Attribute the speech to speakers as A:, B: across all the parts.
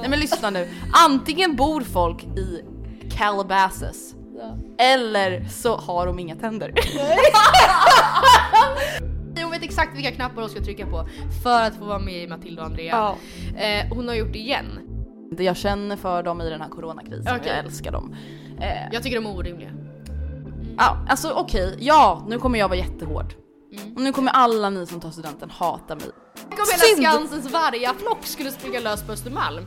A: Nej men lyssna nu. Antingen bor folk i Calabasas. Eller så har de inga tänder.
B: Hon vet exakt vilka knappar hon ska trycka på för att få vara med i Matilda och Andrea.
A: Ja.
B: Eh, hon har gjort det igen.
A: Det jag känner för dem i den här coronakrisen,
B: Okej.
A: jag älskar dem. Eh,
B: Jag tycker de är orimliga.
A: ja, alltså okej, ja nu kommer jag vara jättehård. Och nu kommer alla ni som tar studenten hata mig.
B: Tänk om
A: Synd.
B: hela Skansens vargaflock skulle springa lös på Östermalm.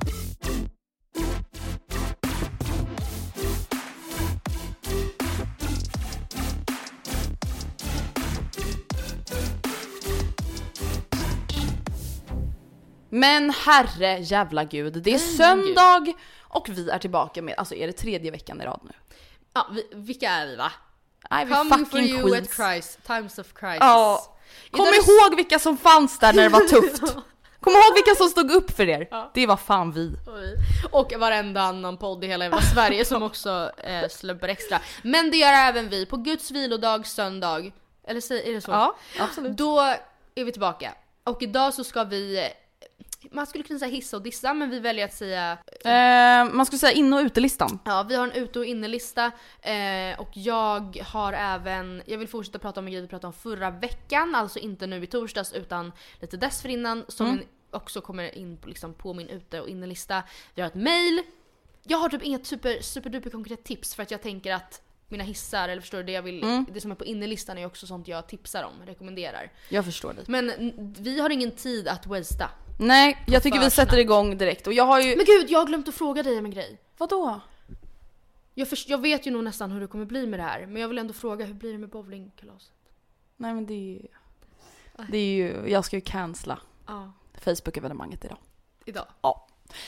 A: Men herre jävla gud, det är söndag och vi är tillbaka med, alltså är det tredje veckan i rad nu?
B: Ja, vi, vilka är vi va?
A: Nej vi
B: Coming for
A: fucking
B: you
A: queens.
B: at Christ, times of crisis.
A: Ja. Kom
B: är-
A: ihåg vilka som fanns där när det var tufft. Kom ihåg vilka som stod upp för er. Det var fan vi.
B: Och varenda annan podd i hela jävla Sverige som också eh, släpper extra. Men det gör även vi på Guds vilodag söndag. Eller är det så?
A: Ja, absolut.
B: Då är vi tillbaka. Och idag så ska vi, man skulle kunna säga hissa och dissa men vi väljer att säga
A: Eh, man skulle säga in och utelistan.
B: Ja, vi har en ute och innelista eh, och jag har även, jag vill fortsätta prata om en grej vi pratade om förra veckan, alltså inte nu i torsdags utan lite dessförinnan som
A: Mm.
B: också kommer in på, liksom, på min ute och innelista. Vi har ett mail. Jag har typ inget super, superduper konkret tips för att jag tänker att mina hissar, eller förstår du, det jag vill,
A: Mm.
B: det som är på innelistan är också sånt jag tipsar om, rekommenderar.
A: Jag förstår dig.
B: Men vi har ingen tid att wastea.
A: Nej, jag tycker vi sätter igång direkt. Och jag har ju...
B: Men gud, jag har glömt att fråga dig om en grej.
A: Vadå?
B: Jag, först, jag vet ju nog nästan hur det kommer bli med det här, men jag vill ändå fråga hur blir det med bowlingkalaset?
A: Nej men det är ju... Det är ju... Jag ska ju cancella
B: Ja,
A: Facebook-evenemanget idag.
B: idag.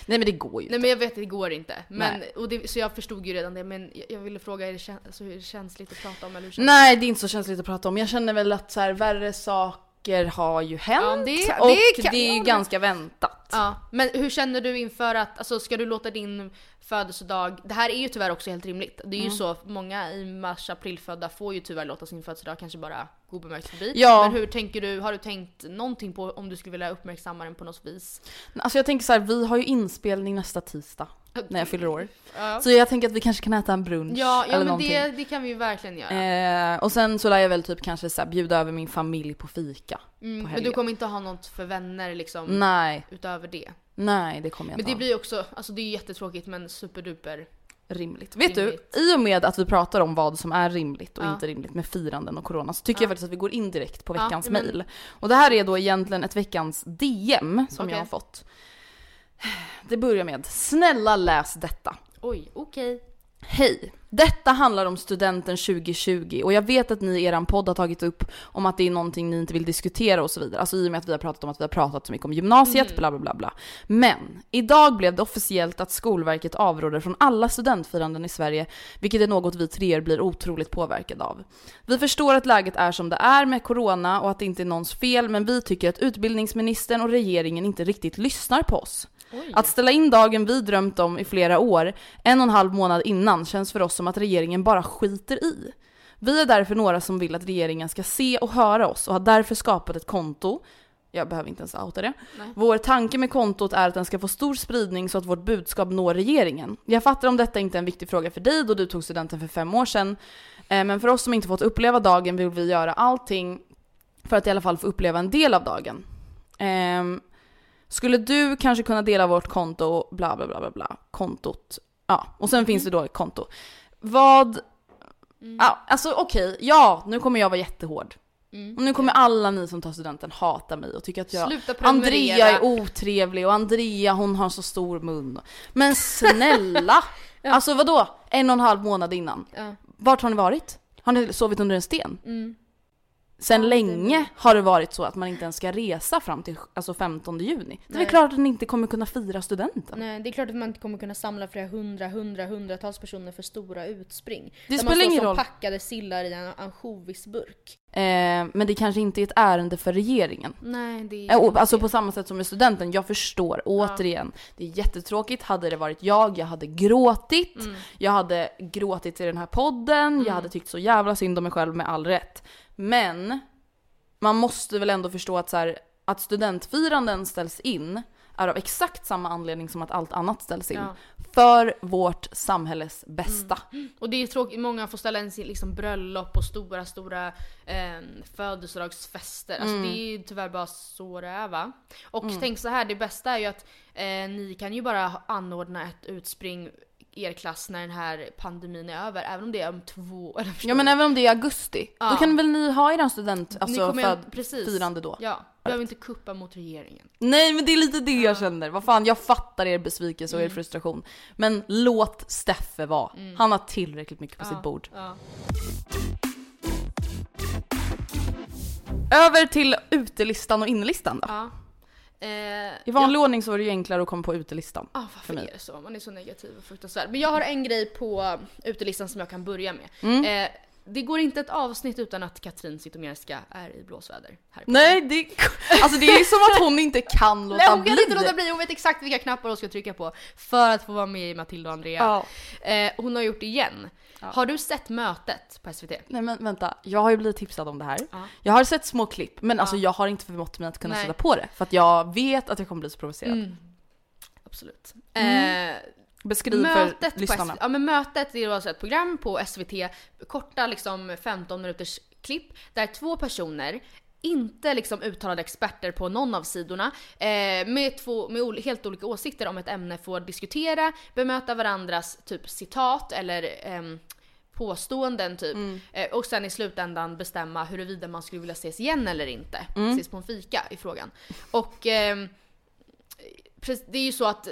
A: Nej men det går ju
B: Nej
A: inte.
B: men jag vet att det går inte. Men,
A: Nej.
B: och det, så jag förstod ju redan det, men jag, jag ville fråga, är det, kän, alltså, är det känsligt att prata om eller hur känns
A: Nej det är inte så känsligt att prata om. Jag känner väl att så här, värre saker har ju hänt.
B: Ja, det-
A: och
B: det
A: det,
B: kan-
A: är ju ganska väntat.
B: Ja, men hur känner du inför att, alltså ska du låta din födelsedag, det här är ju tyvärr också helt rimligt. Det är ju
A: Mm.
B: så, många i mars, april födda får ju tyvärr låta sin födelsedag kanske bara gå obemärkt förbi.
A: Ja.
B: Men hur tänker du, har du tänkt någonting på om du skulle vilja uppmärksamma den på något vis?
A: Alltså jag tänker så här, vi har ju inspelning nästa tisdag när jag fyller år.
B: Ja,
A: Så jag tänker att vi kanske kan äta en brunch
B: ja, ja
A: eller
B: men
A: någonting.
B: det, det kan vi ju verkligen göra.
A: Eh, och sen så lär jag väl typ kanske så här, bjuda över min familj på fika.
B: Mm,
A: på
B: men du kommer inte ha något för vänner liksom
A: Nej,
B: utöver det?
A: nej det kommer jag
B: Men
A: inte
B: det
A: ha.
B: blir ju också, alltså det är jättetråkigt men superduper.
A: rimligt. Vet
B: rimligt.
A: du, i och med att vi pratar om vad som är rimligt och
B: Ja.
A: inte rimligt med firanden och corona så tycker
B: Ja.
A: jag faktiskt att vi går in direkt på
B: Ja,
A: veckans
B: men-
A: mail. Och det här är då egentligen ett veckans DM som
B: Okej.
A: jag har fått. Det börjar med Snälla läs detta.
B: Oj, okej.
A: Hej! Detta handlar om studenten 2020 och jag vet att ni i eran podd har tagit upp om att det är någonting ni inte vill diskutera och så vidare. Alltså i och med att vi har pratat om att vi har pratat så mycket om gymnasiet, bla bla bla bla. Men idag blev det officiellt att Skolverket avråder från alla studentfiranden i Sverige, vilket är något vi treor blir otroligt påverkade av. Vi förstår att läget är som det är med corona och att det inte är någons fel, men vi tycker att utbildningsministern och regeringen inte riktigt lyssnar på oss. Att ställa in dagen vi drömt om i flera år, en och en halv månad innan, känns för oss som att regeringen bara skiter i. Vi är därför några som vill att regeringen ska se och höra oss och har därför skapat ett konto. Jag behöver inte ens outa det. Vår tanke med kontot är att den ska få stor spridning så att vårt budskap når regeringen. Jag fattar om detta inte är en viktig fråga för dig då du tog studenten för fem år sedan. Eh, Men för oss som inte fått uppleva dagen vill vi göra allting för att i alla fall få uppleva en del av dagen. Skulle du kanske kunna dela vårt konto, bla bla bla bla bla, kontot. Ja, och sen finns det då ett konto. Vad, ja, alltså okej, ja, nu kommer jag vara jättehård. Och nu kommer alla ni som tar studenten hata mig och tycka att jag. Andrea är otrevlig och Andrea hon har så stor mun. Men snälla! Alltså vadå? En och en halv månad innan.
B: Ja.
A: Vart har ni varit? Har ni sovit under en sten?
B: Mm.
A: Sen länge har det varit så att man inte ens ska resa fram till alltså 15 juni. Det är väl klart att ni inte kommer kunna fira studenten.
B: Nej, det är klart att man inte kommer kunna samla flera hundra, hundra, hundratals personer för stora utspring.
A: Det
B: Där
A: spelar
B: man står
A: ingen
B: som
A: roll.
B: packade sillar i en ansjovisburk.
A: Eh, men det kanske inte är ett ärende för regeringen.
B: Nej, det är
A: Eh, alltså på samma sätt som med studenten, jag förstår återigen. Det är jättetråkigt, hade det varit jag, jag hade gråtit.
B: Mm.
A: Jag hade gråtit i den här podden, jag hade tyckt så jävla synd om mig själv med all rätt. Men man måste väl ändå förstå att, så här, att studentfiranden ställs in är av exakt samma anledning som att allt annat ställs in.
B: Ja.
A: För vårt samhälles bästa.
B: Och det är tråkigt, många får ställa in sin liksom bröllop och stora, stora eh, födelsedagsfester. Alltså
A: Mm.
B: det är ju tyvärr bara så det är va. Och tänk så här, det bästa är ju att eh, ni kan ju bara anordna ett utspring er klass när den här pandemin är över. Även om det är om två, eller förstår
A: Ja men även om det är augusti,
B: Ja.
A: då kan väl ni ha er student,
B: Ni
A: alltså
B: kommer-
A: föd,
B: precis.
A: firande då?
B: Ja, behöver inte kuppa mot regeringen.
A: Nej men det är lite det jag känner. Vad fan, jag fattar er besvikelse och er frustration. Men låt Steffe vara. Han har tillräckligt mycket på sitt bord.
B: Ja.
A: Över till utelistan och inlistan då.
B: ja. Eh,
A: I vanlig ordning så är det ju enklare att komma på utelistan.
B: Ah, varför är det så? Man är så negativ och fruktansvärd. Men jag har en grej på utelistan som jag kan börja med.
A: Mm.
B: Eh, det går inte ett avsnitt utan att Katrin Zytomierska är i blåsväder. Här
A: Nej, det, alltså det är som att hon inte kan låta
B: Nej, hon
A: bli.
B: kan inte låta bli, hon vet exakt vilka knappar hon ska trycka på för att få vara med i Matilda och Andrea.
A: Ja.
B: Eh, hon har gjort det igen. Har du sett mötet på SVT?
A: Nej men vänta, jag har ju blivit tipsad om det här.
B: Ja.
A: Jag har sett små klipp, men alltså jag har inte förmått mig att kunna
B: Nej.
A: sätta på det. För att jag vet att jag kommer bli så provocerad.
B: Mm. Absolut. Eh,
A: Beskriv
B: mötet
A: för lyssnarna.
B: Ja men mötet är alltså ett program på SVT, korta liksom 15 minuters klipp där två personer inte liksom uttalade experter på någon av sidorna eh, med, två, med helt olika åsikter om ett ämne får diskutera, bemöta varandras typ citat eller ehm, påståenden typ. Eh, och sen i slutändan bestämma huruvida man skulle vilja ses igen eller inte. Ses på en fika i frågan. Och ehm, det är ju så att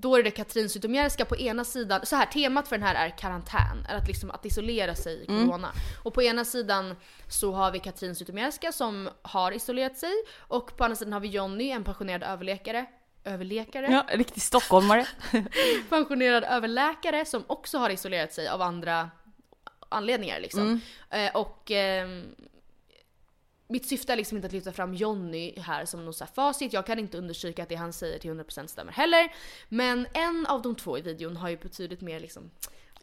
B: då är det Katrin Zytomierska på ena sidan, så här temat för den här är karantän, är att liksom att isolera sig i corona. Och på ena sidan så har vi Katrin Zytomierska som har isolerat sig och på andra sidan har vi Jonny, en pensionerad överläkare, överläkare?
A: Ja, riktig stockholmare.
B: pensionerad överläkare som också har isolerat sig av andra anledningar liksom. Eh, och ehm, mitt syfte är liksom inte att lyfta fram Jonny här som här facit. Jag kan inte understryka att det han säger till 100% stämmer heller. Men en av de två i videon har ju betydligt mer liksom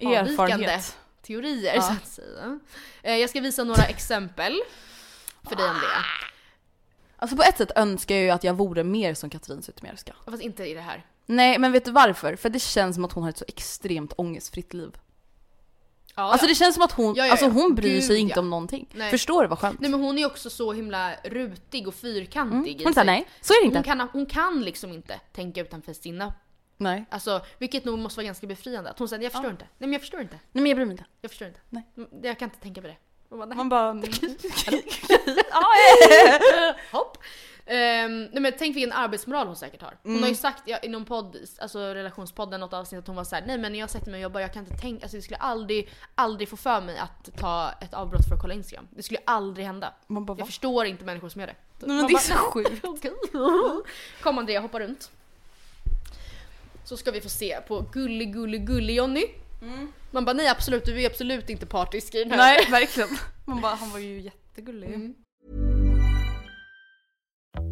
B: avvikande teorier
A: Ja.
B: så att säga. Eh, jag ska visa några exempel för dig Andrea.
A: Alltså på ett sätt önskar jag ju att jag vore mer som Katrin Zytomierska.
B: Fast inte i det här.
A: Nej, men vet du varför? För det känns som att hon har ett så extremt ångestfritt liv.
B: Ja,
A: Alltså
B: ja.
A: det känns som att hon,
B: Ja,
A: alltså hon bryr
B: Gud,
A: sig inte om någonting.
B: Nej.
A: Förstår du vad skönt?
B: Nej men hon är också så himla rutig och fyrkantig
A: Mm. Hon säger nej, så är det inte.
B: Hon kan, hon kan liksom inte tänka utanför sina,
A: Nej.
B: alltså vilket nog måste vara ganska befriande. Att hon säger jag förstår inte. Nej men jag förstår inte.
A: Nej men jag bryr mig inte.
B: Jag förstår inte.
A: Nej.
B: Mm, Jag kan inte tänka på det. Och bara, nej.
A: Man bara...
B: Hopp. Ehm, nej men tänk vilken arbetsmoral hon säkert har. Hon
A: Mm.
B: har ju sagt ja, i någon podd, alltså relationspodden, något avsnitt att hon var såhär nej men när jag sätter mig och jobbar jag kan inte tänka, alltså det skulle aldrig, aldrig få för mig att ta ett avbrott för att kolla Instagram. Det skulle aldrig hända.
A: Man bara,
B: Jag
A: va?
B: förstår inte människor som gör det.
A: Nej, men
B: Man
A: det är
B: bara,
A: så sjukt.
B: Kom Andrea, hoppa runt. Så ska vi få se på gullig, gullig, gullig Jonny. Man bara nej absolut, du är absolut inte partisk i den här.
A: Nej, verkligen. Man bara, han var ju jättegullig.
B: Mm.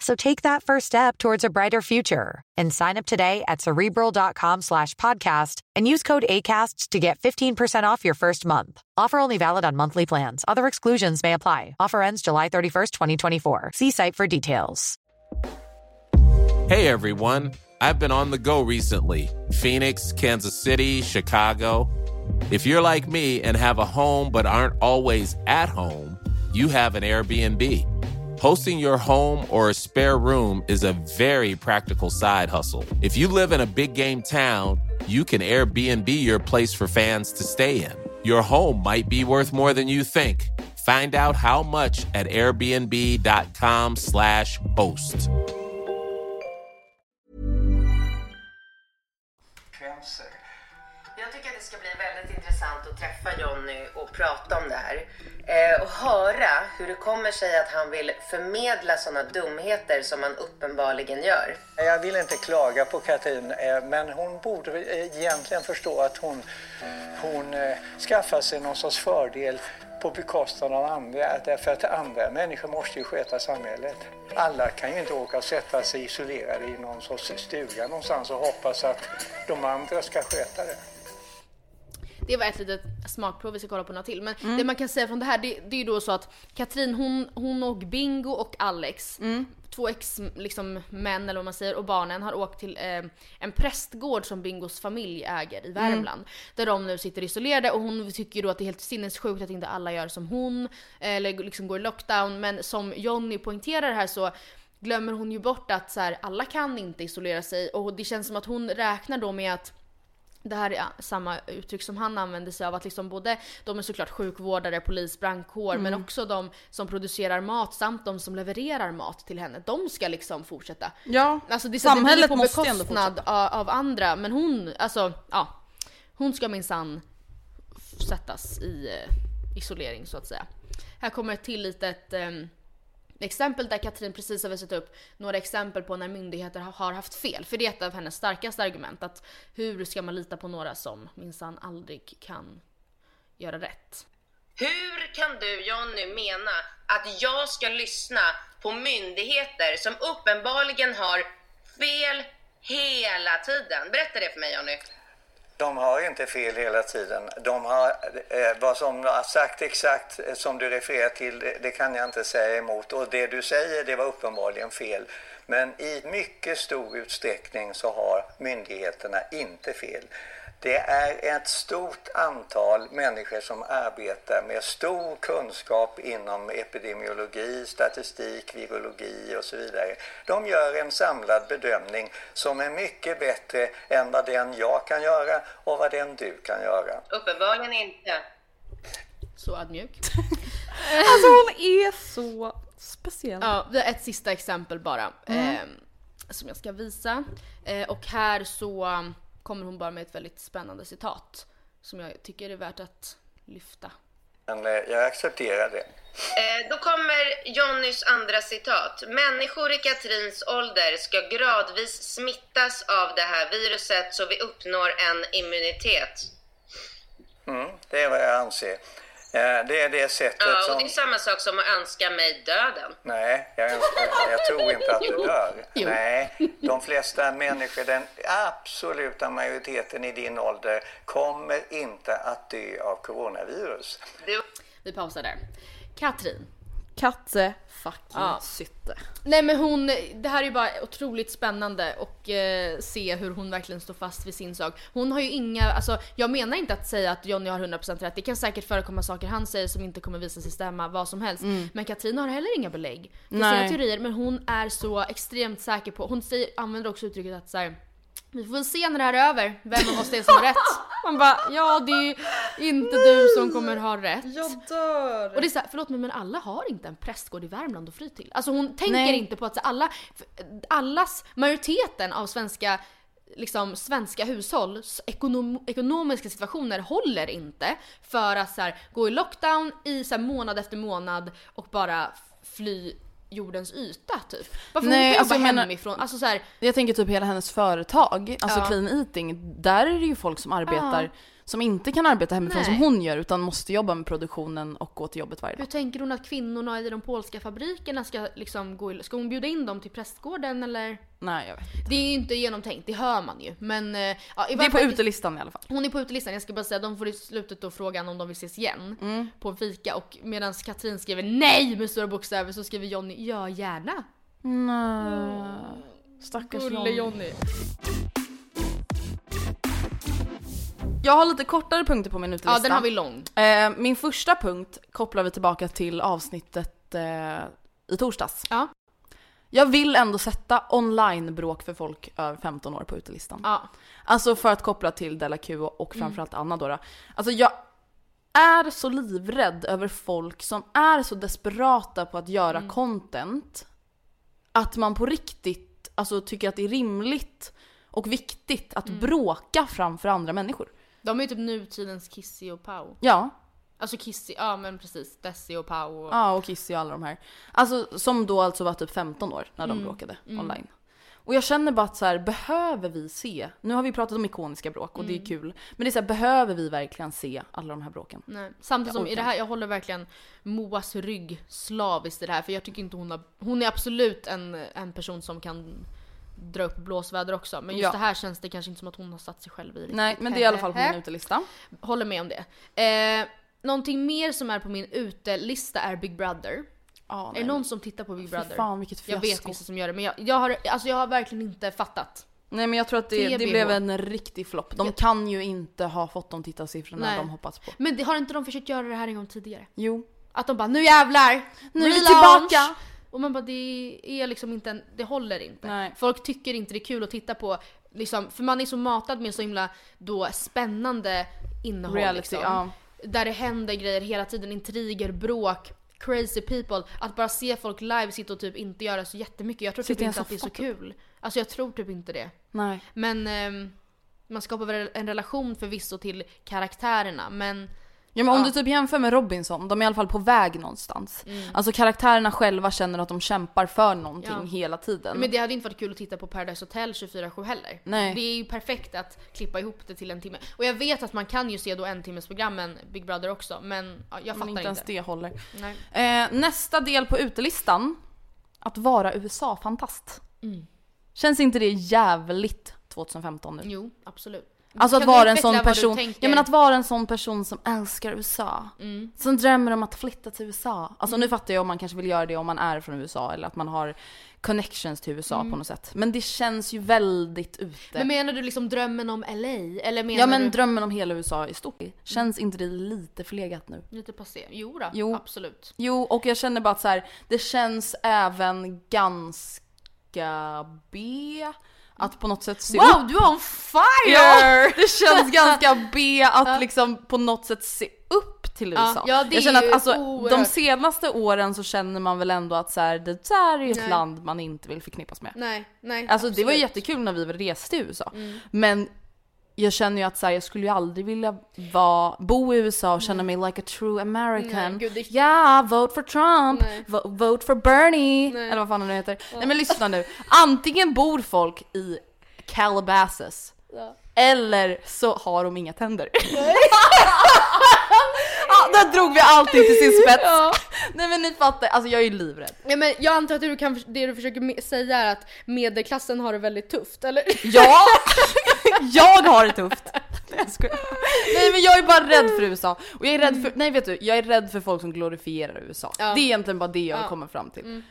C: So take that first step towards a brighter future and sign up today at cerebral.com slash podcast and use code ACAST to get 15% off your first month. Offer only valid on monthly plans. Other exclusions may apply. Offer ends July 31st, 2024. See site for details.
D: Hey everyone, I've been on the go recently Phoenix, Kansas City, Chicago. If you're like me and have a home but aren't always at home, you have an Airbnb. Hosting your home or a spare room is a very practical side hustle. If you live in a big game town, you can Airbnb your place for fans to stay in. Your home might be worth more than you think. Find out how much at airbnb.com/slash host.
E: Jag tycker det ska bli väldigt intressant att träffa och prata om det här. Eh, och höra hur det kommer sig att han vill förmedla sådana dumheter som han uppenbarligen gör.
F: Jag vill inte klaga på Katrin, eh, men hon borde egentligen förstå att hon, hon eh, skaffar sig någon sorts fördel på bekostnad av andra. Därför att andra människor måste ju sköta samhället. Alla kan ju inte åka och sätta sig isolerade i någon sorts stuga någonstans och hoppas att de andra ska sköta det.
B: Det var ett litet smakprov, vi ska kolla på några till. Men det man kan säga från det här, det, det är ju då så att Katrin hon, hon och Bingo och Alex, två ex liksom, män eller vad man säger, och barnen har åkt till eh, en prästgård som Bingos familj äger i Värmland. Där de nu sitter isolerade och hon tycker då att det är helt sinnessjukt att inte alla gör som hon, eller liksom går i lockdown. Men som Jonny poängterar här så glömmer hon ju bort att så här, alla kan inte isolera sig och det känns som att hon räknar då med att det här är samma uttryck som han använder sig av att liksom både de är såklart sjukvårdare, polis, brandkår men också de som producerar mat samt de som levererar mat till henne. De ska liksom fortsätta.
A: Ja,
B: Alltså det, det
A: samhället
B: blir på
A: måste ändå fortsätta.
B: av, av andra men hon, alltså ja. Hon ska minsann sättas i eh, isolering så att säga. Här kommer ett till litet ehm, exempel där Katrin precis har visat upp några exempel på när myndigheter har haft fel. För det är ett av hennes starkaste argument. Att hur ska man lita på några som minsann aldrig kan göra rätt?
E: Hur kan du Jonny mena att jag ska lyssna på myndigheter som uppenbarligen har fel hela tiden? Berätta det för mig Jonny.
F: De har inte fel hela tiden. De har, eh, vad som har sagt exakt eh, som du refererar till, det, det kan jag inte säga emot. Och det du säger, det var uppenbarligen fel. Men i mycket stor utsträckning så har myndigheterna inte fel. Det är ett stort antal människor som arbetar med stor kunskap inom epidemiologi, statistik, virologi och så vidare. De gör en samlad bedömning som är mycket bättre än vad den jag kan göra och vad den du kan göra.
E: Uppenbarligen inte.
B: Så ödmjuk.
A: Alltså hon är så speciell.
B: Ja, vi har ett sista exempel bara. Eh, som jag ska visa. Eh, och här så kommer hon bara med ett väldigt spännande citat. Som jag tycker är värt att lyfta.
F: Men eh, jag accepterar det.
E: Eh, då kommer Jonnys andra citat. Människor i Katrins ålder ska gradvis smittas av det här viruset så vi uppnår en immunitet.
F: Mm, det är vad jag anser. Eh, Det är det sättet
E: Ja, och
F: som...
E: det är samma sak som att önska mig döden.
F: Nej, jag, önskar, jag tror inte att du dör.
B: Jo.
F: Nej, de flesta människor, den absoluta majoriteten i din ålder kommer inte att dö av coronavirus.
B: Vi pausar där. Katrin.
A: Katze fucking
B: Ja.
A: Sytte.
B: Nej men hon, det här är ju bara otroligt spännande och eh, se hur hon verkligen står fast vid sin sak. Hon har ju inga, alltså jag menar inte att säga att Johnny har 100% rätt. Det kan säkert förekomma saker han säger som inte kommer visa sig stämma, vad som helst. Men Katrin har heller inga belägg för sina teorier men hon är så extremt säker på, hon säger, använder också uttrycket att så här, vi får väl se när det här är över, vem av oss det är som har rätt. Man bara, ja det är ju, Inte du som kommer ha rätt.
A: Jag dör!
B: Och det är så här, förlåt mig men alla har inte en prästgård i Värmland att fly till. Alltså hon tänker
A: Nej.
B: inte på att så alla, allas, majoriteten av svenska liksom svenska hushålls ekonom, ekonomiska situationer håller inte för att så här, gå i lockdown i så här, månad efter månad och bara fly jordens yta typ. Varför
A: Nej,
B: hon
A: alltså,
B: jobba
A: menar-
B: hemifrån? Alltså så här,
A: Jag tänker typ hela hennes företag, alltså
B: Ja.
A: clean eating, där är det ju folk som arbetar
B: Ja.
A: Som inte kan arbeta hemifrån
B: Nej.
A: som hon gör utan måste jobba med produktionen och gå till jobbet varje
B: hur
A: dag.
B: tänker hon att kvinnorna i de polska fabrikerna ska liksom gå i, Ska hon bjuda in dem till prästgården eller?
A: Nej jag vet
B: Det är ju inte genomtänkt, det hör man ju. Men eh, ja,
A: Det är på utelistan i alla fall.
B: Hon är på utelistan, jag ska bara säga de får i slutet då frågan om de vill ses igen
A: Mm.
B: på en fika och medan Katrin skriver NEJ med stora bokstäver så skriver Jonny ja gärna.
A: Nej. Stackars
B: Gulle
A: Johnny.
B: Jonny.
A: Jag har lite kortare punkter på min utelista.
B: Ja den har vi lång.
A: Eh, min första punkt kopplar vi tillbaka till avsnittet eh, i torsdags.
B: Ja.
A: Jag vill ändå sätta online-bråk för folk över 15 år på utelistan.
B: Ja.
A: Alltså för att koppla till Della Q och framförallt Anna då, då. Alltså jag är så livrädd över folk som är så desperata på att göra content att man på riktigt alltså, tycker att det är rimligt och viktigt att bråka framför andra människor.
B: De är ju typ nutidens Kissy och Pau.
A: Ja,
B: Alltså Kissy, ja men precis. Desi och Pau och...
A: Ja, och Kissy och alla de här. Alltså som då alltså var typ 15 år när de bråkade online. Och jag känner bara att så här, behöver vi se, nu har vi pratat om ikoniska bråk och det är kul, men det är så här, behöver vi verkligen se alla de här bråken?
B: Nej. Samtidigt
A: Jag
B: som i det här, jag håller verkligen Moas rygg slaviskt i det här för jag tycker inte hon har, hon är absolut en, en person som kan dra upp blåsväder också men just
A: Ja.
B: det här känns det kanske inte som att hon har satt sig själv i riktigt.
A: Nej, men det är i alla fall på min utelista.
B: Håller med om det. Eh, någonting mer som är på min utelista är Big Brother.
A: Ja,
B: Är det någon som tittar på Big Brother?
A: fan vilket
B: jag
A: fiasko.
B: vet vissa som gör det men jag, jag, har, alltså jag har verkligen inte fattat.
A: Nej men jag tror att det, det blev en riktig flopp. De
B: Jag-
A: kan ju inte ha fått de tittarsiffrorna
B: Nej.
A: de hoppats på.
B: Men det, har inte de försökt göra det här en gång tidigare?
A: Jo.
B: Att de bara nu jävlar!
A: Nu är vi
B: relaunch!"
A: tillbaka!
B: Och man bara det är liksom inte en, det håller inte.
A: Nej.
B: Folk tycker inte det är kul att titta på liksom, för man är så matad med så himla då spännande innehåll
A: Reality,
B: liksom.
A: ja.
B: Där det händer grejer hela tiden, intriger, bråk, crazy people. Att bara se folk live sitta och typ inte göra så jättemycket. Jag tror typ inte att det är så
A: typ.
B: kul. Alltså jag tror typ inte det.
A: Nej.
B: Men ehm, man skapar väl en relation förvisso till karaktärerna men
A: Ja men om du typ jämför med Robinson, de är i alla fall på väg någonstans. Alltså karaktärerna själva känner att de kämpar för någonting
B: Mm. Ja.
A: hela tiden.
B: Men det hade inte varit kul att titta på Paradise Hotel 24-7 heller.
A: Nej.
B: Det är ju perfekt att klippa ihop det till en timme. Och jag vet att man kan ju se då en timmes programmen Big Brother också, men ja, jag
A: Men
B: fattar
A: inte ens det håller.
B: Nej.
A: Eh, nästa del på utelistan. Att vara USA-fantast.
B: Mm.
A: Känns inte det jävligt 2015 nu?
B: Jo, absolut.
A: Alltså att vara en sån person, ja men att vara en sån person som älskar USA.
B: Mm.
A: Som drömmer om att flytta till USA. Alltså nu fattar jag om man kanske vill göra det om man är från USA eller att man har connections till USA på något sätt. Men det känns ju väldigt ute.
B: Mm. Men menar du liksom drömmen om LA? Eller menar
A: ja men
B: du
A: drömmen om hela USA i stort. Känns inte det lite förlegat nu?
B: lite passé? Jo, då,
A: Jo.
B: absolut.
A: Jo, och jag känner bara att så här, det känns även ganska B att på något sätt se upp.
B: Wow, du är on fire!
A: Ja, det känns ganska B att liksom på något sätt se upp till USA.
B: ja,
A: jag känner att alltså,
B: oerhört.
A: de senaste åren så känner man väl ändå att så här, det där är ju ett
B: Nej.
A: land man inte vill förknippas med.
B: Nej, nej.
A: Alltså det var
B: absolut.
A: jättekul när vi reste i USA.
B: Mm.
A: Men jag känner ju att så här, jag skulle ju aldrig vilja vara, bo i USA och känna mig like a true American.
B: Nej, gud,
A: Ja, vote for Trump, vo- vote for Bernie,
B: Nej.
A: eller vad fan det nu heter. Nej men lyssna nu, antingen bor folk i Calabasas
B: Ja.
A: eller så har de inga tänder. ja, där drog vi allting till sin spets.
B: Ja.
A: Nej men ni fattar, alltså jag är ju livrädd.
B: Ja, men jag antar att du kan, det du försöker säga är att medelklassen har det väldigt tufft, eller?
A: Ja! jag har det tufft! Nej, jag skojar. Nej men jag är bara rädd för USA. Och jag är rädd för, nej vet du, jag är rädd för folk som glorifierar USA.
B: Ja.
A: Det är egentligen bara det jag
B: Ja.
A: kommer fram till.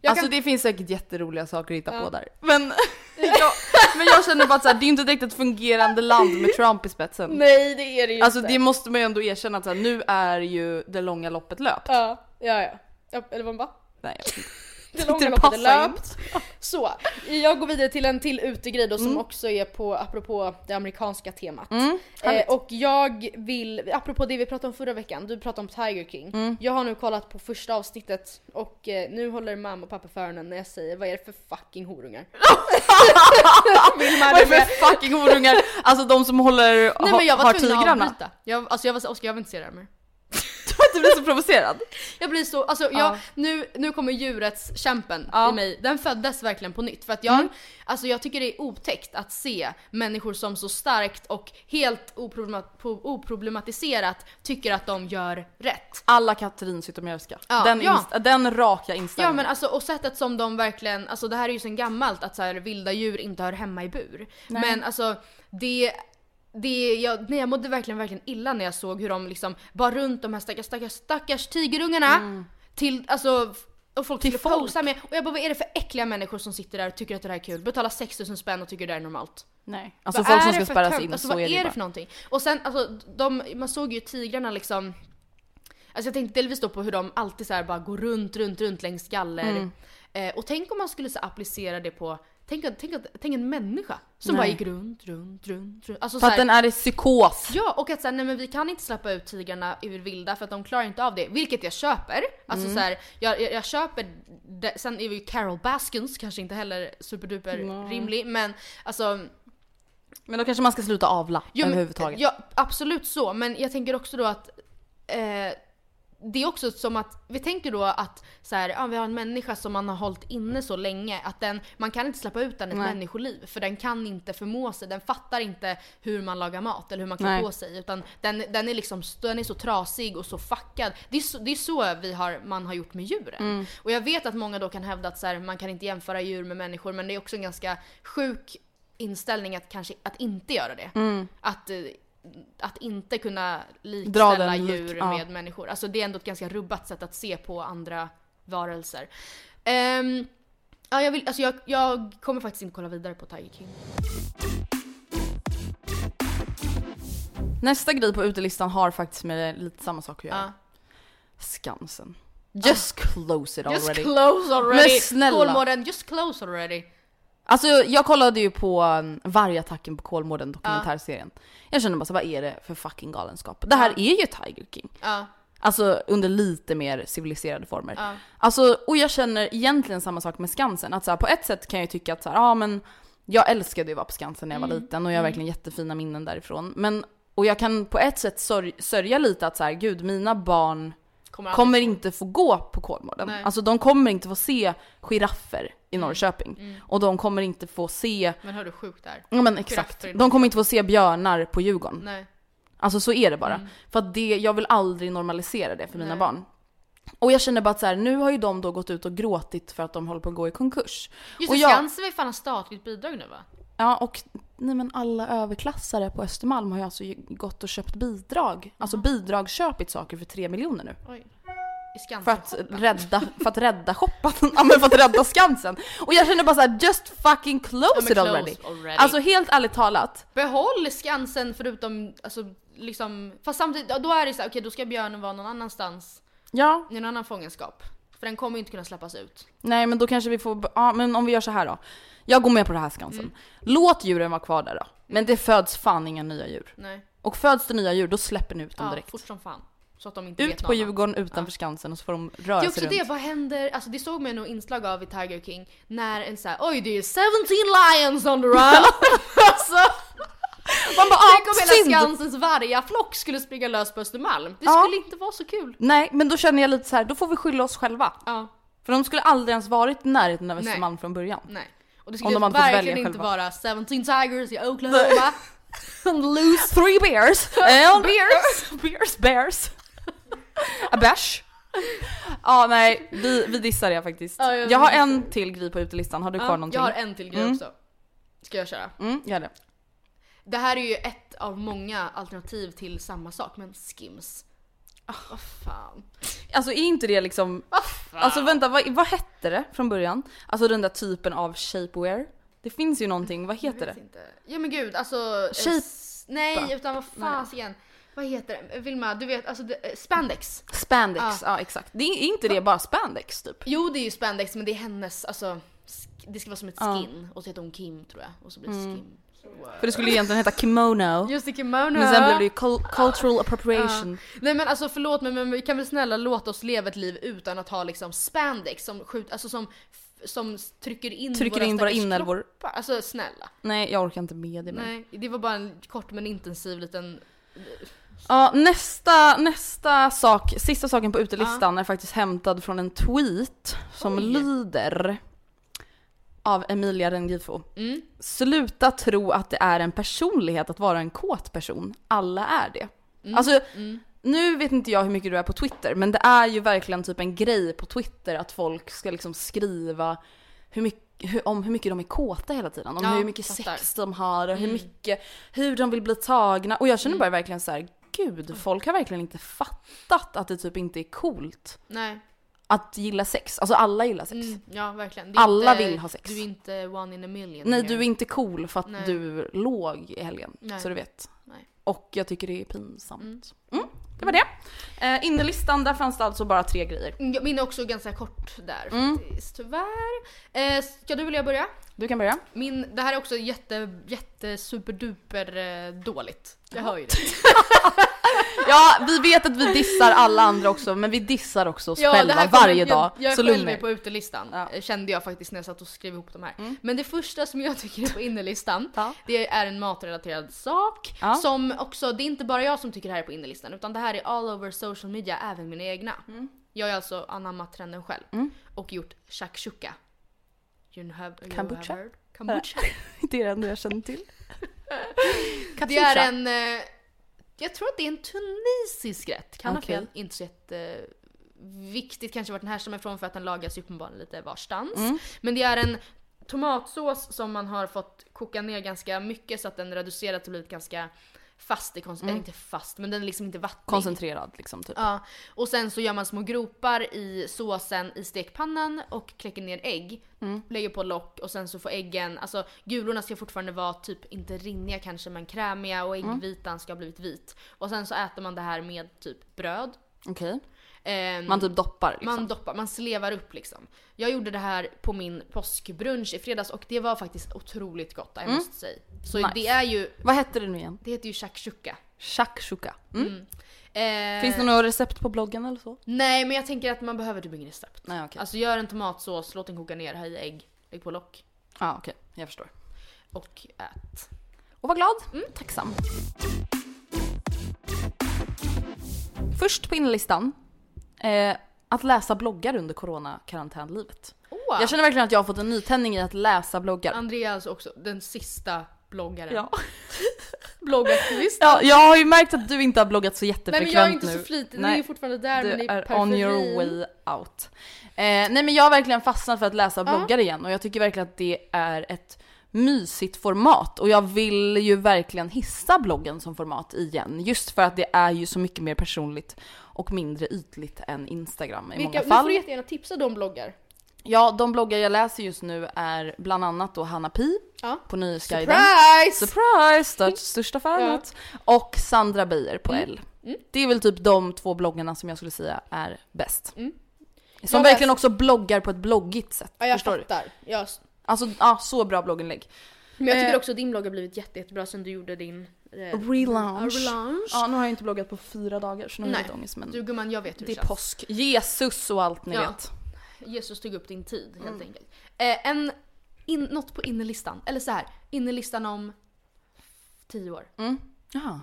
B: Jag
A: alltså
B: kan-
A: det finns säkert jätteroliga saker att hitta
B: Ja.
A: på där. Men, jag, men jag känner bara att så här, det är inte direkt ett fungerande land med Trump i spetsen.
B: Nej det är det ju
A: Alltså
B: inte.
A: det måste man ju ändå erkänna att så här, nu är ju det långa loppet löpt.
B: Ja, ja, ja. ja eller vad man bara?
A: Nej, jag vet inte.
B: det långa
A: Det
B: loppet är löpt. Så, jag går vidare till en till utegrej då som också är på, apropå det amerikanska temat.
A: Mm,
B: eh, och jag vill, apropå det vi pratade om förra veckan, du pratade om Tiger King.
A: Mm.
B: Jag har nu kollat på första avsnittet och eh, nu håller mamma och pappa för öronen när jag säger vad är det för fucking horungar?
A: Vad är
B: det
A: för fucking horungar? Alltså de som håller,
B: Nej men jag
A: har
B: var att
A: tigrarna.
B: Jag, alltså jag var så, Oskar jag vill inte se det här mer.
A: Du blir så provocerad.
B: Jag blir så, alltså jag,
A: Ja.
B: nu, nu kommer djurets kämpen
A: Ja.
B: i mig, den föddes verkligen på nytt. För att jag,
A: Mm.
B: alltså jag tycker det är otäckt att se människor som så starkt och helt oproblemat, oproblematiserat tycker att de gör rätt.
A: Alla Katrin Zytomierska.
B: Ja,
A: den,
B: ja.
A: inst- den raka
B: Ja
A: inställningen.
B: men alltså och sättet som de verkligen, alltså det här är ju sen gammalt att så här, vilda djur inte hör hemma i bur.
A: Nej.
B: Men alltså det det, jag, nej, jag mådde verkligen, verkligen illa när jag såg hur de liksom bar runt de här stackars, stackars, stackars tigerungarna till, alltså och folk
A: Mm. Till
B: skulle
A: folk.
B: posa med. Och jag bara vad är det för äckliga människor som sitter där och tycker att det här är kul? Betalar 6000 spänn och tycker det är normalt.
A: Nej. Alltså
B: Vad
A: folk
B: är
A: som
B: det
A: ska
B: för
A: spärras in,
B: alltså,
A: så
B: vad
A: är det,
B: är det
A: bara.
B: för någonting? Och sen alltså, de, man såg ju tigrarna liksom Alltså jag tänkte delvis då på hur de alltid så här bara går runt, runt, runt längs galler.
A: Mm.
B: Eh, och tänk om man skulle så applicera det på, tänk, tänk, tänk en människa som
A: Nej.
B: bara gick runt, runt, runt, runt. Alltså
A: För
B: så
A: att den är i psykos.
B: Ja, och att säga nej men vi kan inte släppa ut tigrarna ur vilda för att de klarar inte av det. Vilket jag köper. Alltså
A: Mm.
B: så här, jag, jag, jag köper det. Sen är ju Carol Baskins kanske inte heller superduper rimlig men alltså
A: Men då kanske man ska sluta avla
B: Jo,
A: överhuvudtaget.
B: Ja, absolut så. Men jag tänker också då att eh, det är också som att, vi tänker då att så här, ja, vi har en människa som man har hållit inne så länge att den, man kan inte släppa ut den i ett
A: Nej.
B: människoliv för den kan inte förmå sig, den fattar inte hur man lagar mat eller hur man klär på sig utan den, den är liksom den är så trasig och så fuckad. Det är så, det är så vi har, man har gjort med djuren.
A: Mm.
B: Och jag vet att många då kan hävda att så här, man kan inte jämföra djur med människor men det är också en ganska sjuk inställning att kanske att inte göra det. Att, eh, att inte kunna likställa
A: den
B: djur
A: ja.
B: med människor. Alltså det är ändå ett ganska rubbat sätt att se på andra varelser. Ehm, ja, jag, vill, alltså jag, jag kommer faktiskt inte kolla vidare på Tiger King.
A: Nästa grej på utelistan har faktiskt med lite samma sak att göra.
B: Ja.
A: Skansen. Just close it
B: Just
A: already.
B: close already!
A: Men snälla.
B: Kolmården, just close already!
A: Alltså jag kollade ju på um, Vargattacken på Kolmården dokumentärserien. Jag kände bara så vad är det för fucking galenskap? Det här är ju Tiger King.
B: Ja,
A: Alltså under lite mer civiliserade former.
B: Ja.
A: Alltså, och jag känner egentligen samma sak med Skansen. Att så här, på ett sätt kan jag ju tycka att så här, ja men jag älskade ju att vara på Skansen när jag
B: Mm.
A: var liten och jag har verkligen jättefina minnen därifrån. Men, och jag kan på ett sätt sörj, sörja lite att så här, gud mina barn
B: kommer,
A: kommer inte få gå på Kolmården.
B: Nej.
A: Alltså de kommer inte få se giraffer i Norrköping. Och de kommer inte få se,
B: Men hör du sjukt där?
A: ja men exakt, de kommer inte få se björnar på Djurgården.
B: Nej.
A: Alltså så är det bara. För att det, jag vill aldrig normalisera det för mina barn. Och jag känner bara att så här, nu har ju de då gått ut och gråtit för att de håller på att gå i konkurs.
B: Just det,
A: jag,
B: Skansen vill fan ha statligt bidrag nu va?
A: Ja och nej men alla överklassare på Östermalm har ju alltså gått och köpt bidrag. Alltså bidragsköpit saker för tre miljoner nu.
B: Oj.
A: För att rädda, för att rädda shoppan, ja men för att rädda Skansen. Och jag känner bara så här: just fucking close,
B: Ja,
A: it already.
B: already.
A: Alltså helt ärligt talat.
B: Behåll Skansen förutom, alltså liksom, fast samtidigt, då är det så här, okej då ska björnen vara någon annanstans,
A: Ja,
B: i en annan fångenskap. För den kommer ju inte kunna släppas ut.
A: nej men då kanske vi får, ja men om vi gör så här då. Jag går med på det här Skansen.
B: Mm.
A: Låt djuren vara kvar där då. Men det föds fan inga nya djur.
B: Nej.
A: Och föds det nya djur, då släpper ni ut dem
B: Ja,
A: direkt.
B: fort som fan. Så att de inte vet
A: Ut
B: något
A: på
B: annat.
A: Djurgården utanför Skansen och så får de röra
B: Det är också
A: sig
B: det,
A: runt.
B: vad händer, alltså det såg man nog inslag av i Tiger King, när en såhär oj det är 17 lions on the run! alltså,
A: Man bara,
B: tänk om
A: ah,
B: hela
A: synd!
B: Skansens vargaflock skulle springa lös på Östermalm. Det
A: Ja.
B: skulle inte vara så kul.
A: Nej, men då känner jag lite så här, då får vi skylla oss själva.
B: Ja,
A: För de skulle aldrig ens varit i närheten av
B: Nej.
A: Östermalm från början.
B: nej. Och det skulle
A: de hade fått
B: verkligen
A: välja
B: inte
A: själva.
B: vara 17 tigers i Oklahoma. And loose
A: Three bears and
B: bears.
A: bears, bears. A bash. Ja nej, vi, vi dissar det faktiskt.
B: Ja, jag
A: jag har en till grej på utelistan, har du kvar
B: Ja,
A: någonting?
B: jag har en till grej
A: Mm.
B: också. Ska jag köra?
A: Mm, gör det.
B: Det här är ju ett av många alternativ till samma sak, men Skims. Vad fan.
A: Alltså är inte det liksom,
B: Vad fan.
A: alltså vänta vad, vad hette det från början? Alltså den där typen av shapewear? Det finns ju någonting, vad heter det?
B: Inte. Ja men gud, alltså...
A: Shape-
B: Nej, utan vad fan igen. vad heter det? Vilma, du vet alltså det, eh, spandex.
A: Spandex,
B: Ja.
A: ja exakt. Det är inte det bara spandex typ?
B: Jo det är ju spandex men det är hennes, alltså det ska vara som ett
A: Ja.
B: skin och så heter hon Kim tror jag och så blir det skin.
A: För det skulle egentligen heta kimono.
B: Just det, kimono.
A: Men sen blev det ju cul- cultural appropriation.
B: Nej men alltså förlåt mig men vi kan väl snälla låta oss leva ett liv utan att ha liksom spandex som skjut, alltså som, som trycker in
A: Trycker in våra inälvor.
B: Alltså snälla.
A: Nej, jag orkar inte med det mer.
B: Nej, det var bara en kort men intensiv liten...
A: Ja, nästa, nästa sak, sista saken på utelistan är faktiskt hämtad från en tweet som
B: Oj.
A: lyder av Emilia Rengifo.
B: Mm.
A: Sluta tro att det är en personlighet att vara en kåt person. Alla är det.
B: Mm.
A: Alltså, nu vet inte jag hur mycket du är på Twitter, men det är ju verkligen typ en grej på Twitter att folk ska liksom skriva hur mycket, hur, om hur mycket de är kåta hela tiden. Om
B: Ja,
A: hur mycket
B: fattar.
A: sex de har och hur
B: Mm.
A: mycket, hur de vill bli tagna. Och jag känner bara verkligen så här: gud, folk har verkligen inte fattat att det typ inte är coolt
B: Nej.
A: Att gilla sex. Alltså alla gillar sex.
B: Mm, ja verkligen.
A: Alla
B: inte,
A: vill ha sex.
B: Du är inte one in a million.
A: Nej, du är inte cool för att
B: Nej.
A: du låg i helgen.
B: Nej.
A: Så du vet.
B: Nej.
A: Och jag tycker det är pinsamt. Mm. det var det. Eh, innerlistan, där fanns det alltså bara tre grejer.
B: Mm, Min är också ganska kort där
A: Mm.
B: faktiskt, tyvärr. Eh, ska du vilja börja?
A: Du kan börja.
B: Min, det här är också jätte, jätte superduper eh, dåligt. Jag hör ju det.
A: Ja, vi vet att vi dissar alla andra också, men vi dissar också oss
B: det
A: själva varje dag.
B: Jag, jag
A: så er.
B: på utelistan,
A: Ja. Mm.
B: eh, kände jag faktiskt när jag satt och skrev ihop de här. Men det första som jag tycker är på innerlistan,
A: Ja.
B: det är en matrelaterad sak.
A: Ja.
B: Som också, det är inte bara jag som tycker det här är på innerlistan, utan det här är all over social media, även mina egna.
A: Mm.
B: Jag har alltså anammat trenden själv och gjort shakshuka. You have, you
A: Kombucha?
B: have? Kombucha.
A: Det är det enda jag känner till.
B: Det är en, eh, jag tror att det är en tunisisk rätt. Kan ha
A: Okej.
B: fel. Inte så jätte viktigt kanske vart den härstammar ifrån för att den lagas ju uppenbarligen lite varstans.
A: Mm.
B: Men det är en tomatsås som man har fått koka ner ganska mycket så att den reducerat och blivit ganska fast i konsistensen. Inte fast, men den är liksom inte vattnig.
A: Koncentrerad liksom typ.
B: Ja, och sen så gör man små gropar i såsen i stekpannan och kläcker ner ägg.
A: Mm.
B: Lägger på lock och sen så får äggen, alltså gulorna ska fortfarande vara typ, inte rinniga kanske men krämiga och
A: Mm.
B: äggvitan ska ha blivit vit. Och sen så äter man det här med typ bröd.
A: Okej.
B: Ehm,
A: Man typ doppar liksom.
B: man doppar, man slevar upp liksom. Jag gjorde det här på min påskbrunch i fredags och det var faktiskt otroligt gott, jag måste säga. Så
A: Mm. Nice.
B: det är ju,
A: Vad hette det nu igen?
B: det heter ju shakshuka.
A: Shakshuka. Mm.
B: Eh,
A: Finns det några recept på bloggen eller så?
B: Nej men jag tänker att man behöver typ ingen recept.
A: Nej okej.
B: Alltså gör en tomatsås, låt den koka ner, ha i ägg, lägg på lock
A: Ja okej, jag förstår.
B: och ät.
A: Och var glad. Mm, tacksam. Först på innerlistan. Eh, att läsa bloggar under coronakarantänlivet.
B: Åh!
A: Jag känner verkligen att jag har fått en nytändning i att läsa bloggar.
B: Andrea är alltså också den sista bloggaren.
A: Ja.
B: Bloggaktivist.
A: ja, jag har ju märkt att du inte har bloggat så
B: Nej
A: jättefrekvent
B: men jag är inte
A: nu.
B: så flitig,
A: Nej.
B: är ju fortfarande där men
A: Du
B: det är
A: är on your way out. Eh, nej men jag har verkligen fastnat för att läsa bloggar igen och jag tycker verkligen att det är ett mysigt format och jag vill ju verkligen hissa bloggen som format igen just för att det är ju så mycket mer personligt och mindre ytligt än Instagram i
B: Vilka,
A: många
B: nu
A: fall.
B: får du jättegärna tipsa de bloggar.
A: Ja, de bloggar jag läser just nu är bland annat då Hanna Pi
B: Ja.
A: på Nyhetsguiden.
B: Surprise!
A: Surprise! Störst, största fanet. Och Sandra Beijer på
B: Mm.
A: L. Det är väl typ de två bloggarna som jag skulle säga är bäst.
B: Mm.
A: Som
B: Jag
A: verkligen
B: läser-
A: också bloggar på ett bloggigt sätt.
B: Ja jag
A: förstår du?
B: fattar. Jag,
A: Alltså, ja, så bra blogginlägg.
B: men jag tycker
A: Eh.
B: också att din blogg har blivit jätte, jättebra sen du gjorde din
A: Relaunch.
B: ja, relaunch.
A: Ja, nu har jag inte bloggat på fyra dagar så nu har jag lite ångest men
B: Du gumman jag vet hur
A: det
B: det
A: är
B: känns.
A: påsk. Jesus och allt ni
B: Ja.
A: vet.
B: Jesus tog upp din tid helt
A: Mm.
B: enkelt. Eh, en, in, något på innerlistan, eller så här, innerlistan om tio år
A: Mm. Jaha.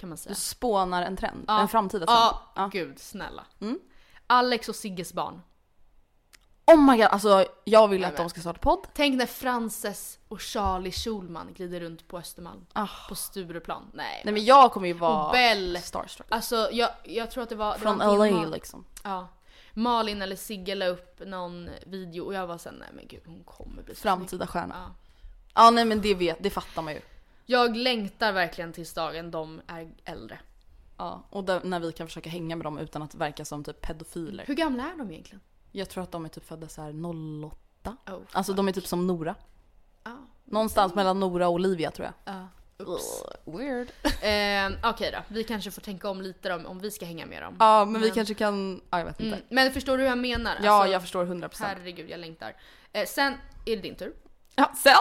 B: kan man säga.
A: Du spånar en trend,
B: Ja.
A: en framtida trend.
B: Ja,
A: Ja.
B: gud snälla.
A: Mm.
B: Alex och Sigges barn.
A: Oh my god, alltså jag vill
B: Nej,
A: att
B: men.
A: de ska starta podd.
B: Tänk när Frances och Charlie Schulman glider runt på Östermalm.
A: Ah.
B: På Stureplan. Nej.
A: Nej men jag kommer ju vara
B: Och Bell.
A: starstruck.
B: Alltså jag, jag tror att det var... det
A: Från
B: var
A: LA liksom.
B: Ja. Malin eller Sigge la upp någon video och jag var såhär, nej men gud hon kommer bli
A: Framtida stjärna.
B: Ja.
A: Ja nej men det vet, det fattar man ju.
B: Jag längtar verkligen tills dagen de är äldre.
A: Ja, och där, när vi kan försöka hänga med dem utan att verka som typ pedofiler.
B: Hur gamla är de egentligen?
A: Jag tror att de är typ födda så här 08.
B: Oh,
A: Alltså de är typ som Nora.
B: Ja.
A: Någonstans mellan Nora och Olivia tror jag.
B: Ja. Oops.
A: Weird.
B: Eh, Okej då, vi kanske får tänka om lite om, om vi ska hänga med dem.
A: Ja, men vi
B: Men-
A: kanske kan, ja jag vet inte.
B: Mm. Men förstår du hur jag menar?
A: Ja,
B: Alltså,
A: jag förstår 100%.
B: Herregud, jag längtar. Eh, sen är det din tur.
A: Ja, sen.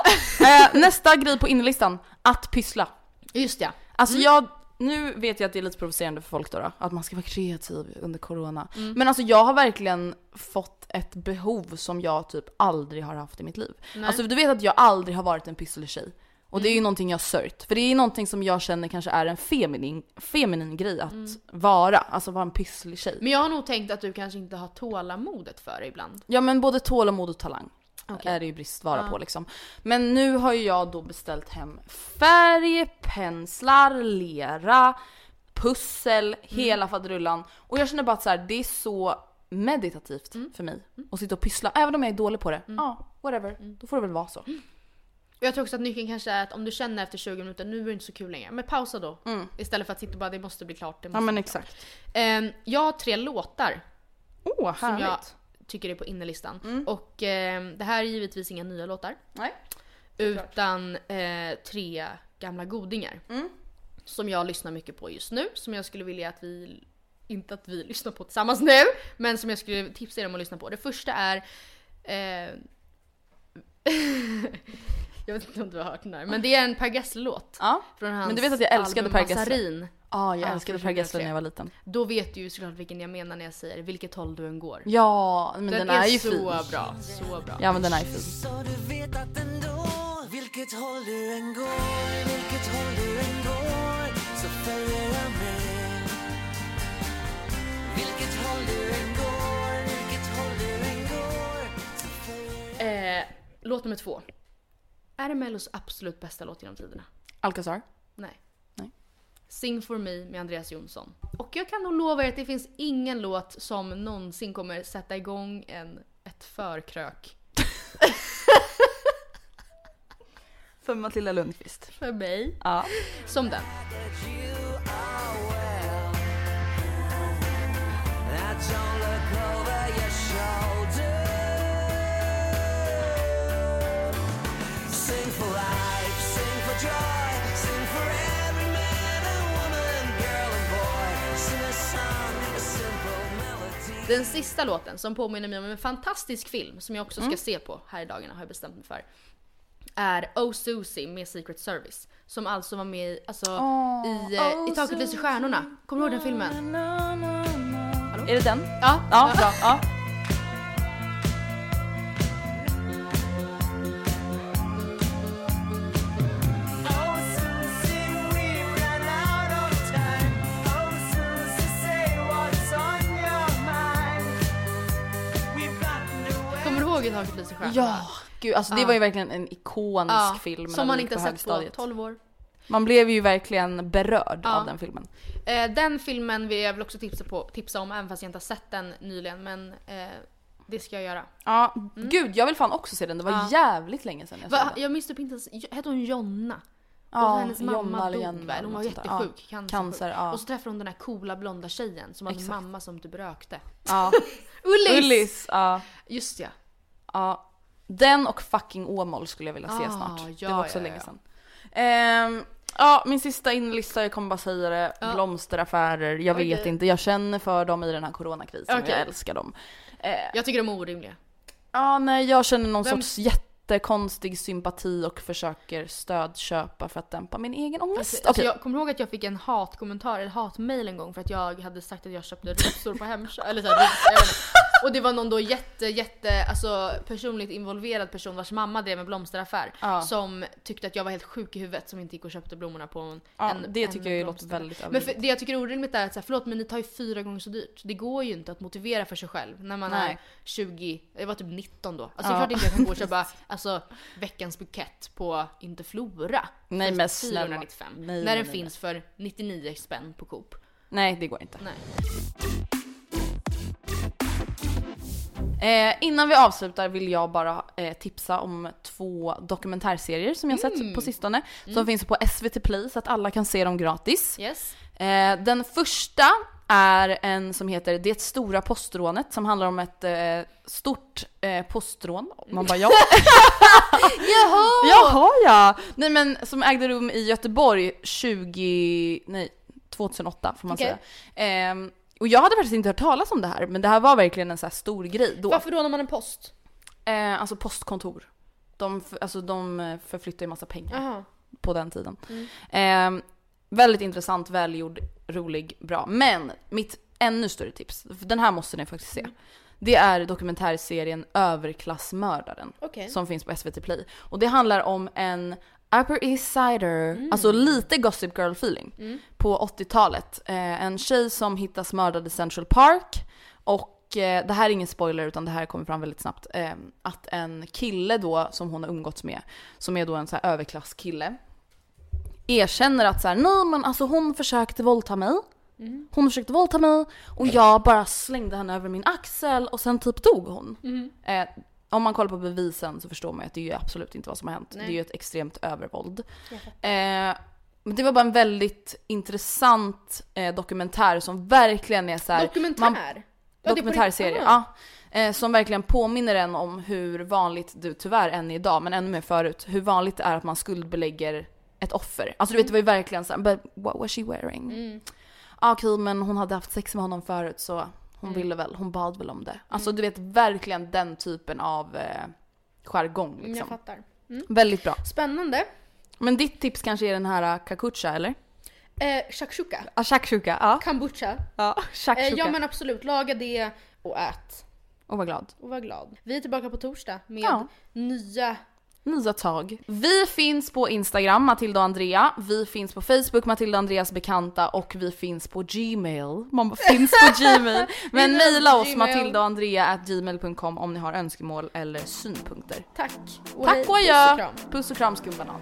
A: eh, nästa grej på innerlistan, att pyssla.
B: Just ja.
A: Alltså
B: Mm.
A: jag, nu vet jag att det är lite provocerande för folk då, då att man ska vara kreativ under corona.
B: Mm.
A: Men alltså jag har verkligen fått ett behov som jag typ aldrig har haft i mitt liv.
B: Nej.
A: Alltså du vet att jag aldrig har varit en pysseltjej. Och det är ju
B: Mm.
A: någonting jag sörjt. För det är någonting som jag känner kanske är en feminin, feminin grej att
B: Mm.
A: vara. Alltså vara en pysslig tjej.
B: Men jag har nog tänkt att du kanske inte har tålamodet för det ibland.
A: Ja men både tålamod och talang
B: Okej.
A: är det ju bristvara
B: Ja.
A: på liksom. Men nu har ju jag då beställt hem färg, penslar, lera, pussel, hela faderullan. Och jag känner bara att så här, det är så meditativt för mig att sitta och pyssla. Även om jag är dålig på det. Ja, whatever. Då får det väl vara så.
B: Och jag tror också att nyckeln kanske är att om du känner efter 20 minuter, nu är det inte så kul längre. Men pausa då. Istället för att sitta och bara, det måste bli klart. Det måste
A: Ja men exakt.
B: Ehm, jag har tre låtar
A: Åh,
B: jag
A: härligt.
B: Tycker är på innerlistan. Och ehm, det här är givetvis inga nya låtar.
A: Nej.
B: Utan eh, tre gamla godingar.
A: Mm.
B: Som jag lyssnar mycket på just nu. Som jag skulle vilja att vi, inte att vi lyssnar på tillsammans nu. Men som jag skulle tipsa er om att lyssna på. Det första är eh, Jag vet inte om du har hört den här. Men det är en Per Gessle-låt.
A: Ja.
B: Från hans
A: Men du vet att jag älskade Per Gessle.
B: Massarin.
A: Ja, jag
B: Ja,
A: älskade Per Gessle
B: 2003.
A: när jag var liten.
B: Då vet du ju såklart vilken jag menar när jag säger vilket håll du än går.
A: Ja, men den, är, ju
B: så
A: fin.
B: bra. Så bra.
A: Ja men den är ju fin.
G: Så du vet att ändå Vilket håll du än går Vilket håll du än går Så följer jag med Vilket håll du än går Vilket håll du än går Så följer jag
B: Eh, låt nummer två. Är det Mellos absolut bästa låt genom tiderna?
A: Alcazar.
B: Nej. Sing for me med Andreas Jonsson. Och jag kan nog lova er att det finns ingen låt som någonsin kommer sätta igång en, ett förkrök.
A: För Matilda Lundqvist.
B: För mig.
A: Ja.
B: Som den.
G: Sing for life, sing for joy
B: Den sista låten som påminner mig om en fantastisk film som jag också ska se på här i dagarna har jag bestämt mig för. Är Oh Susie med Secret Service. Som alltså var med i, alltså, i, eh, i Taket lyser stjärnorna. Kommer du ihåg den filmen?
A: Är det den?
B: Ja.
A: Ja, bra. Ja.
B: I Taket lyser stjärnorna?
A: Ja, gud alltså det var ju verkligen en ikonisk
B: Ja,
A: film
B: Som man inte sett på
A: högstadiet.
B: 12 år.
A: Man blev ju verkligen berörd
B: Ja.
A: av den filmen.
B: Eh, den filmen vill jag väl också tipsa, på, tipsa om även fast jag inte har sett den nyligen. Men eh, det ska jag göra.
A: Ja, gud jag vill fan också se den. Det var
B: Ja.
A: jävligt länge sedan jag såg
B: Va,
A: den.
B: jag minns typ inte ens, hette hon Jonna? och
A: Ja,
B: hennes
A: Jonna
B: mamma
A: eller
B: dog väl? Hon var jättesjuk.
A: Ja.
B: Cancersjuk.
A: Cancer, ja.
B: Och så träffade hon den här coola blonda tjejen som hade en mamma som typ rökte.
A: Ja.
B: Ullis!
A: Ullis, ja.
B: Just ja.
A: Ja. Den och fucking Åmål skulle jag vilja se
B: Ah,
A: snart.
B: ja,
A: det var också
B: ja,
A: länge sedan. Ehm, ja, min sista inlista, jag kommer bara säga det. Blomsteraffärer, jag vet
B: Okej.
A: inte. Jag känner för dem i den här coronakrisen
B: Okej.
A: jag älskar dem. Eh,
B: Jag tycker de är orimliga.
A: Ja, nej, jag känner någon
B: Vem-
A: sorts jättekonstig sympati och försöker stödköpa för att dämpa min egen ångest.
B: Alltså,
A: Okej.
B: jag kommer ihåg att jag fick en hatkommentar, eller hatmail en gång för att jag hade sagt att jag köpte rosor på Hemköp. Eller så här, jag och det var någon då jätte, jätte, alltså personligt involverad person vars mamma drev en blomsteraffär.
A: Ja.
B: Som tyckte att jag var helt sjuk i huvudet som inte gick och köpte blommorna på en
A: Ja,
B: en,
A: det
B: en
A: tycker jag ju låter väldigt
B: Men för, det jag tycker är orimligt är att så här, förlåt men ni tar ju fyra gånger så dyrt. Det går ju inte att motivera för sig själv när man
A: Nej.
B: är 20, jag var typ 19 då. Alltså
A: Ja.
B: det är klart inte jag kan gå och köpa alltså, veckans bukett på, inte Flora.
A: Nej, men snälla.
B: 495.
A: Nej,
B: när
A: nej,
B: den
A: nej,
B: finns för 99 spänn på Coop.
A: Nej, det går inte.
B: Nej.
A: Eh, innan vi avslutar vill jag bara eh, tipsa om två dokumentärserier som jag
B: Mm.
A: sett på sistone. Som finns på SVT Play så att alla kan se dem gratis.
B: Yes.
A: Eh, den första är en som heter Det stora postrånet som handlar om ett eh, stort eh, postrån. Man bara ja.
B: Jaha!
A: Jaha ja! Nej men som ägde rum i Göteborg 20, nej 2008 får man
B: Okej.
A: säga. Och jag hade faktiskt inte hört talas om det här men det här var verkligen en så här stor grej då.
B: Varför rånar man en post?
A: Eh, alltså postkontor. De, alltså, de eh, förflyttar ju massa pengar
B: Jaha.
A: på den tiden. Eh, väldigt intressant, välgjord, rolig, bra. Men mitt ännu större tips, den här måste ni faktiskt se. Det är dokumentärserien Överklassmördaren
B: Okej.
A: som finns på SVT Play. Och det handlar om en Upper East Sider, alltså lite Gossip Girl feeling på 80-talet. Eh, en tjej som hittas mördad i Central Park och eh, det här är ingen spoiler utan det här kommer fram väldigt snabbt. Eh, att en kille då som hon har umgåtts med, som är då en så här överklasskille, erkänner att så här, nej men alltså hon försökte våldta mig. Hon försökte våldta mig och jag bara slängde henne över min axel och sen typ dog hon. Eh, om man kollar på bevisen så förstår man ju att det är ju absolut inte vad som har hänt.
B: Nej.
A: Det är ju ett extremt övervåld. Eh, men det var bara en väldigt intressant eh, dokumentär som verkligen är så här,
B: Dokumentär?
A: man-
B: Ja,
A: dokumentärserie, ja. Eh, som verkligen påminner en om hur vanligt, du tyvärr än idag, men ännu mer förut, hur vanligt det är att man skuldbelägger ett offer. Alltså du vet det var ju verkligen såhär, but what was she wearing?
B: Mm.
A: Ah, Okej men hon hade haft sex med honom förut så hon
B: Mm.
A: ville väl, hon bad väl om det. Alltså du vet verkligen den typen av eh, jargong
B: Mm, Jag
A: liksom.
B: fattar.
A: Väldigt bra.
B: Spännande.
A: Men ditt tips kanske är den här uh, kakucha eller?
B: Eh, shakshuka.
A: Ah, shakshuka, ja.
B: Kombucha.
A: Ja,
B: Eh,
A: shakshuka.
B: ja men absolut, laga det och ät.
A: Och var glad.
B: Och var glad. Vi är tillbaka på torsdag med
A: Ja.
B: nya...
A: Nya tag. Vi finns på Instagram, Matilda och Andrea. Vi finns på Facebook, Matilda och Andreas bekanta. Och vi finns på Gmail. Man bara, finns på Gmail. Men mejla oss
B: på Gmail.
A: Matilda och Andrea at gmail.com om ni har önskemål eller synpunkter.
B: Tack. Och
A: Tack och
B: Puss
A: adjö!
B: kram.
A: Puss och kram skumbanan.